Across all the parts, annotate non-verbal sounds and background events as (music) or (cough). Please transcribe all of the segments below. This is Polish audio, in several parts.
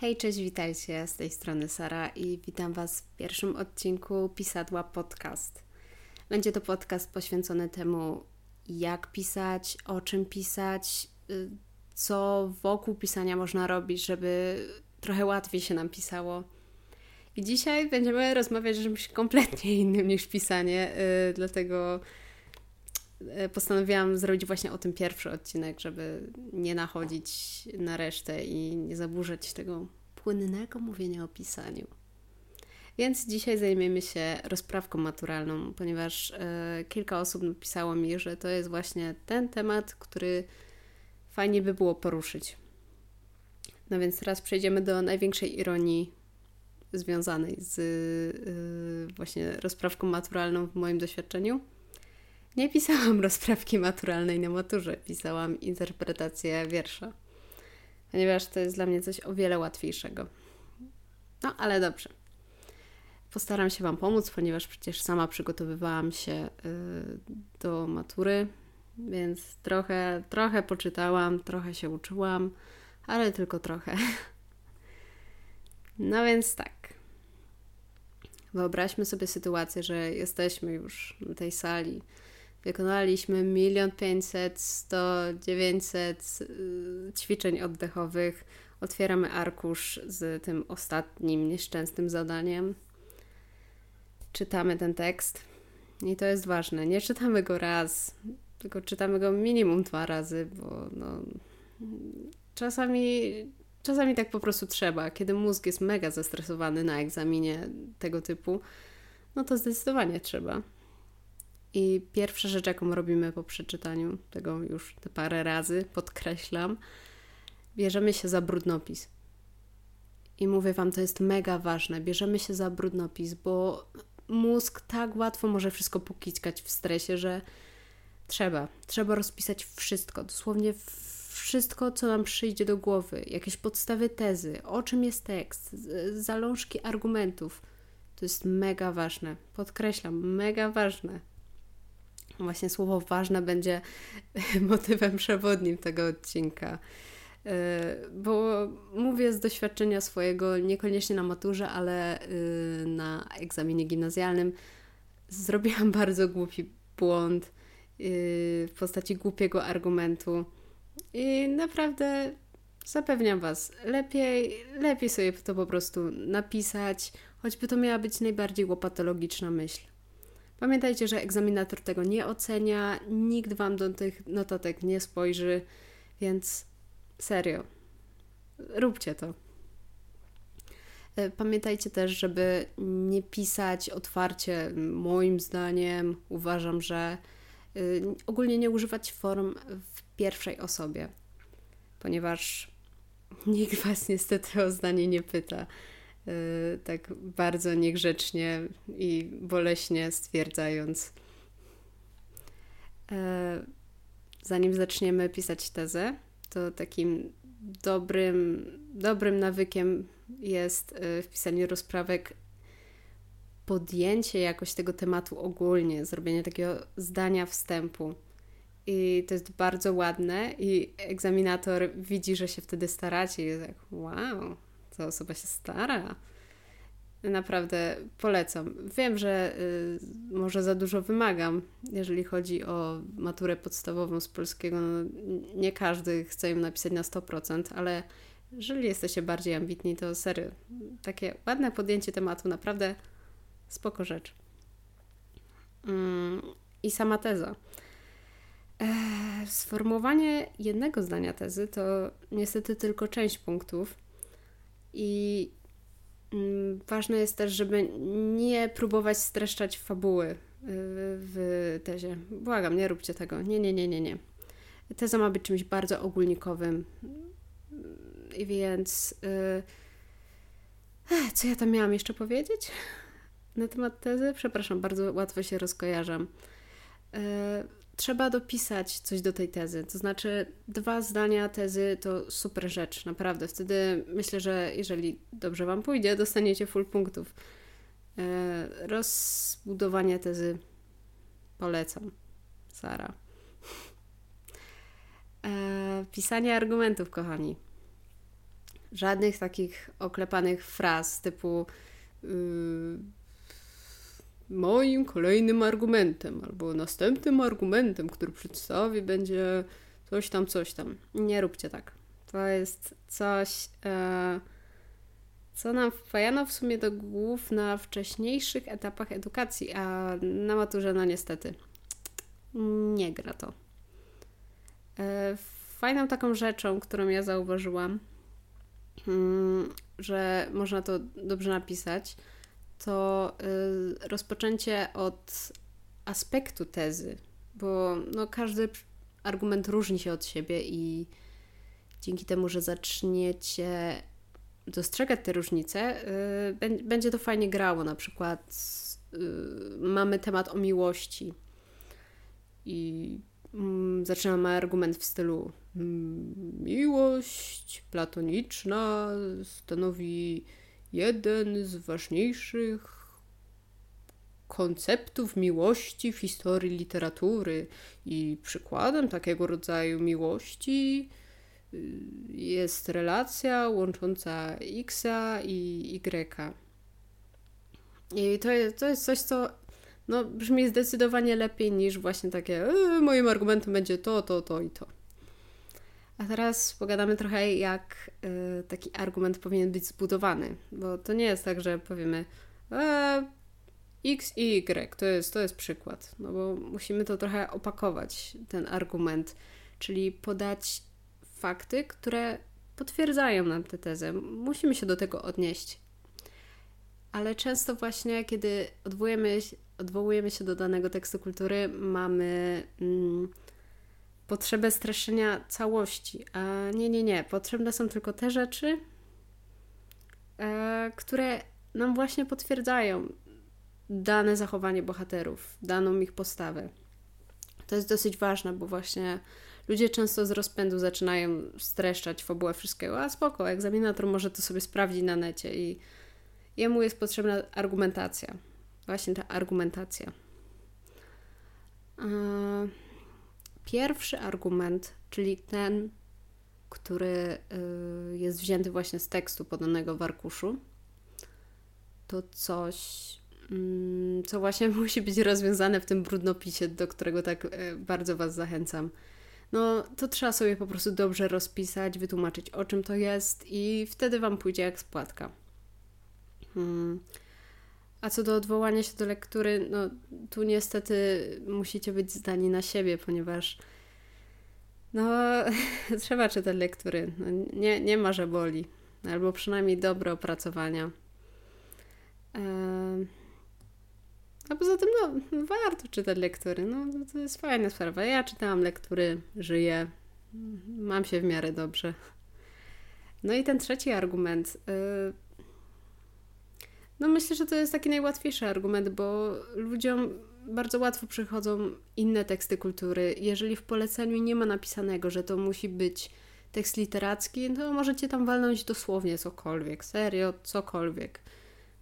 Hej, cześć, witajcie. Z tej strony Sara i witam Was w pierwszym odcinku Pisadła Podcast. Będzie to podcast poświęcony temu, jak pisać, o czym pisać, y, co wokół pisania można robić, żeby trochę łatwiej się nam pisało. I dzisiaj będziemy rozmawiać o czymś kompletnie innym niż pisanie, yy, dlatego y, postanowiłam zrobić właśnie o tym pierwszy odcinek, żeby nie nachodzić na resztę i nie zaburzać tego płynnego mówienia o pisaniu. Więc dzisiaj zajmiemy się rozprawką maturalną, ponieważ e, kilka osób napisało mi, że to jest właśnie ten temat, który fajnie by było poruszyć. No więc teraz przejdziemy do największej ironii związanej z e, właśnie rozprawką maturalną w moim doświadczeniu. Nie pisałam (laughs) rozprawki maturalnej na maturze, pisałam interpretację wiersza, ponieważ to jest dla mnie coś o wiele łatwiejszego. No ale dobrze. Postaram się Wam pomóc, ponieważ przecież sama przygotowywałam się y, do matury, więc trochę, trochę poczytałam, trochę się uczyłam, ale tylko trochę. (laughs) No więc tak. Wyobraźmy sobie sytuację, że jesteśmy już na tej sali. Wykonaliśmy milion pięćset, sto, dziewięćset y, ćwiczeń oddechowych. Otwieramy arkusz z tym ostatnim nieszczęsnym zadaniem czytamy ten tekst. I to jest ważne. Nie czytamy go raz, tylko czytamy go minimum dwa razy, bo no, czasami, czasami tak po prostu trzeba. Kiedy mózg jest mega zestresowany na egzaminie tego typu, no to zdecydowanie trzeba. I pierwsza rzecz, jaką robimy po przeczytaniu tego już te parę razy, podkreślam, bierzemy się za brudnopis. I mówię Wam, to jest mega ważne. Bierzemy się za brudnopis, bo mózg tak łatwo może wszystko pokickać w stresie, że trzeba, trzeba rozpisać wszystko, dosłownie wszystko, co nam przyjdzie do głowy, jakieś podstawy tezy, o czym jest tekst, zalążki argumentów. To jest mega ważne. Podkreślam, mega ważne. Właśnie słowo ważne będzie (laughs) motywem przewodnim tego odcinka. E, bo mówię z doświadczenia swojego, niekoniecznie na maturze, ale y, na egzaminie gimnazjalnym, zrobiłam (laughs) bardzo głupi błąd y, w postaci głupiego argumentu. I naprawdę zapewniam Was, lepiej, lepiej sobie to po prostu napisać, choćby to miała być najbardziej łopatologiczna myśl. Pamiętajcie, że egzaminator tego nie ocenia, nikt Wam do tych notatek nie spojrzy, więc Serio. Róbcie to. E, pamiętajcie też, żeby nie pisać otwarcie. Moim zdaniem uważam, że y, ogólnie nie używać form w pierwszej osobie, ponieważ (laughs) nikt Was niestety o zdanie nie pyta. Y, tak bardzo niegrzecznie i boleśnie stwierdzając. E, zanim zaczniemy pisać tezę, to takim dobrym, dobrym nawykiem jest y, w pisaniu rozprawek podjęcie jakoś tego tematu ogólnie, zrobienie takiego zdania wstępu. I to jest bardzo ładne, i egzaminator widzi, że się wtedy staracie, i jest tak, wow, ta osoba się stara. Naprawdę polecam. Wiem, że y, może za dużo wymagam, jeżeli chodzi o maturę podstawową z polskiego. No, nie każdy chce ją napisać na 100%, ale jeżeli jesteście bardziej ambitni, to serio, takie ładne podjęcie tematu, naprawdę spoko rzecz. Mm, I sama teza. E, sformułowanie jednego zdania tezy to niestety tylko część punktów. I Mm, ważne jest też, żeby nie próbować streszczać fabuły y, w tezie. Błagam, nie róbcie tego. Nie, nie, nie, nie, nie. Teza ma być czymś bardzo ogólnikowym. I więc. Yy, co ja tam miałam jeszcze powiedzieć na temat tezy? Przepraszam, bardzo łatwo się rozkojarzam. Yy, trzeba dopisać coś do tej tezy. To znaczy, dwa zdania tezy to super rzecz, naprawdę. Wtedy myślę, że jeżeli dobrze Wam pójdzie, dostaniecie full punktów. E, rozbudowanie tezy polecam. Sara. E, pisanie argumentów, kochani. Żadnych takich oklepanych fraz typu yy, moim kolejnym argumentem albo następnym argumentem, który przedstawi, będzie coś tam, coś tam. Nie róbcie tak. To jest coś, e, co nam wpajano w sumie do głów na wcześniejszych etapach edukacji, a na maturze, no niestety, nie gra to. E, fajną taką rzeczą, którą ja zauważyłam, mm, że można to dobrze napisać, to y, rozpoczęcie od aspektu tezy, bo no, każdy argument różni się od siebie i dzięki temu, że zaczniecie dostrzegać te różnice, y, będzie to fajnie grało. Na przykład y, mamy temat o miłości i mm, zaczynamy argument w stylu mm, miłość platoniczna stanowi jeden z ważniejszych konceptów miłości w historii literatury i przykładem takiego rodzaju miłości y, jest relacja łącząca X i Y. I to jest, to jest coś, co no, brzmi zdecydowanie lepiej niż właśnie takie e, moim argumentem będzie to, to, to i to. A teraz pogadamy trochę, jak y, taki argument powinien być zbudowany, bo to nie jest tak, że powiemy e, X i Y, to jest, to jest przykład, no bo musimy to trochę opakować, ten argument, czyli podać fakty, które potwierdzają nam tę tezę. Musimy się do tego odnieść. Ale często właśnie, kiedy odwołujemy, odwołujemy się do danego tekstu kultury, mamy... Potrzebę streszczenia całości. A nie, nie, nie. Potrzebne są tylko te rzeczy, e, które nam właśnie potwierdzają dane zachowanie bohaterów, daną ich postawę. To jest dosyć ważne, bo właśnie ludzie często z rozpędu zaczynają streszczać fabułę wszystkiego, a spoko, egzaminator może to sobie sprawdzić na necie i jemu jest potrzebna argumentacja. Właśnie ta argumentacja. Pierwszy argument, czyli ten, który y, jest wzięty właśnie z tekstu podanego w arkuszu, to coś, mm, co właśnie (laughs) musi być rozwiązane w tym brudnopisie, do którego tak y, bardzo Was zachęcam. No, to trzeba sobie po prostu dobrze rozpisać, wytłumaczyć o czym to jest i wtedy Wam pójdzie jak spłatka. Hmm. A co do odwołania się do lektury, no tu niestety musicie być zdani na siebie, ponieważ no (laughs) trzeba czytać lektury. No, nie, nie ma, że boli. Albo przynajmniej dobre opracowania. A poza tym, no, warto czytać lektury. No, to jest fajna sprawa. Ja czytałam lektury, żyję, mam się w miarę dobrze. No i ten trzeci argument. Yy, no myślę, że to jest taki najłatwiejszy argument, bo ludziom bardzo łatwo przychodzą inne teksty kultury. Jeżeli w poleceniu nie ma napisanego, że to musi być tekst literacki, to możecie tam walnąć dosłownie cokolwiek, serio, cokolwiek.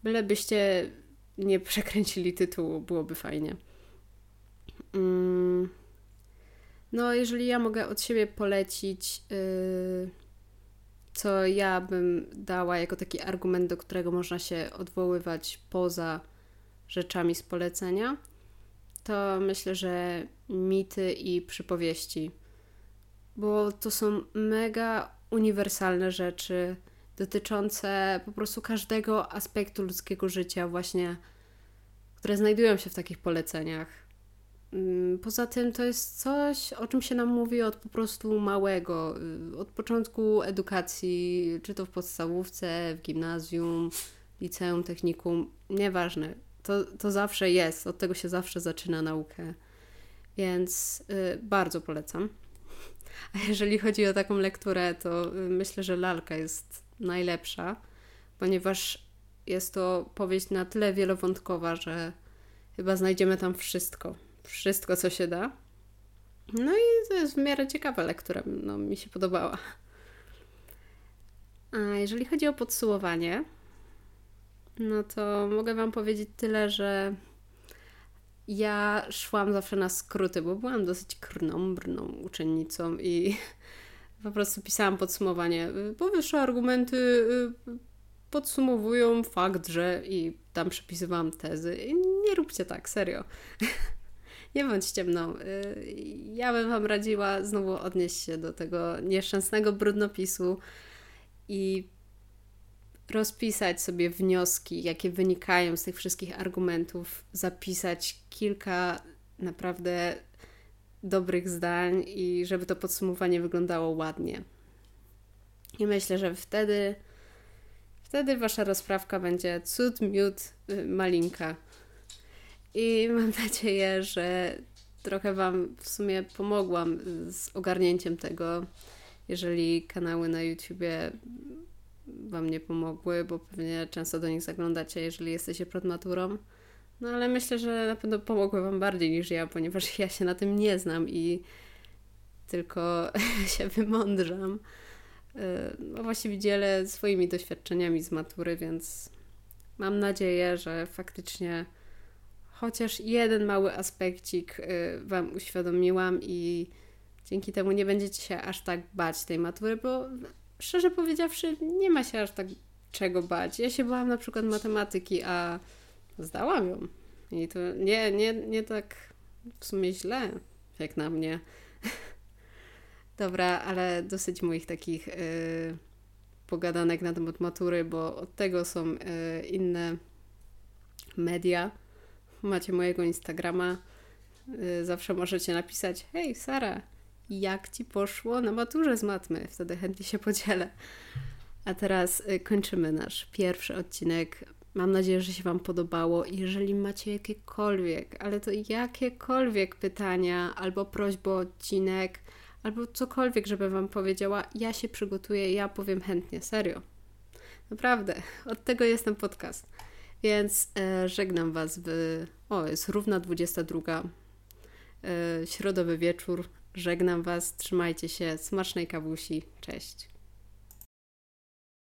Bylebyście nie przekręcili tytułu, byłoby fajnie. Mm. No, jeżeli ja mogę od siebie polecić. Yy co ja bym dała jako taki argument, do którego można się odwoływać poza rzeczami z polecenia, to myślę, że mity i przypowieści, bo to są mega uniwersalne rzeczy dotyczące po prostu każdego aspektu ludzkiego życia, właśnie, które znajdują się w takich poleceniach. Mm, poza tym to jest coś, o czym się nam mówi od po prostu małego, y, od początku edukacji, czy to w podstawówce, w gimnazjum, liceum, technikum, nieważne. To, to zawsze jest, od tego się zawsze zaczyna naukę. Więc y, bardzo polecam. (laughs) A jeżeli chodzi o taką lekturę, to y, myślę, że lalka jest najlepsza, ponieważ jest to powieść na tyle wielowątkowa, że chyba znajdziemy tam wszystko wszystko, co się da. No i to jest w miarę ciekawa lektura, no, mi się podobała. A jeżeli chodzi o podsumowanie, no to mogę Wam powiedzieć tyle, że ja szłam zawsze na skróty, bo byłam dosyć krnąbrną uczennicą i (laughs) Po prostu pisałam podsumowanie. Powyższe argumenty podsumowują fakt, że i tam przepisywałam tezy. Nie róbcie tak, serio. (laughs) nie bądźcie mną. Ja bym Wam radziła znowu odnieść się do tego nieszczęsnego brudnopisu i rozpisać sobie wnioski, jakie wynikają z tych wszystkich argumentów, zapisać kilka naprawdę dobrych zdań i żeby to podsumowanie wyglądało ładnie. I myślę, że wtedy wtedy wasza rozprawka będzie cud, miód, y, malinka. I (laughs) mam nadzieję, że trochę Wam w sumie pomogłam z ogarnięciem tego, jeżeli kanały na YouTubie Wam nie pomogły, bo pewnie często do nich zaglądacie, jeżeli jesteście przed maturą. No ale myślę, że na pewno pomogły Wam bardziej niż ja, ponieważ ja się na tym nie znam i tylko (laughs) się wymądrzam. Y, no właściwie dzielę swoimi doświadczeniami z matury, więc mam nadzieję, że faktycznie chociaż jeden mały aspekcik y, Wam uświadomiłam i dzięki temu nie będziecie się aż tak bać tej matury, bo szczerze powiedziawszy, nie ma się aż tak czego bać. Ja się bałam na przykład matematyki, a zdałam ją. I to nie, nie, nie tak w sumie źle, jak na mnie. (laughs) Dobra, ale dosyć moich takich yy, pogadanek na temat matury, bo od tego są yy, inne media. Macie mojego Instagrama. Yy, zawsze możecie napisać: Hej, Sara, jak ci poszło na maturze z matmy. Wtedy chętnie się podzielę. A teraz y, kończymy nasz pierwszy odcinek. Mam nadzieję, że się Wam podobało. Jeżeli macie jakiekolwiek, ale to jakiekolwiek pytania albo prośby o odcinek, albo cokolwiek, żeby Wam powiedziała, ja się przygotuję, ja powiem chętnie, serio. Naprawdę, od tego jest ten podcast. Więc e, żegnam Was w. O, jest równa 22. E, środowy wieczór. Żegnam Was, trzymajcie się, smacznej kawusi, cześć.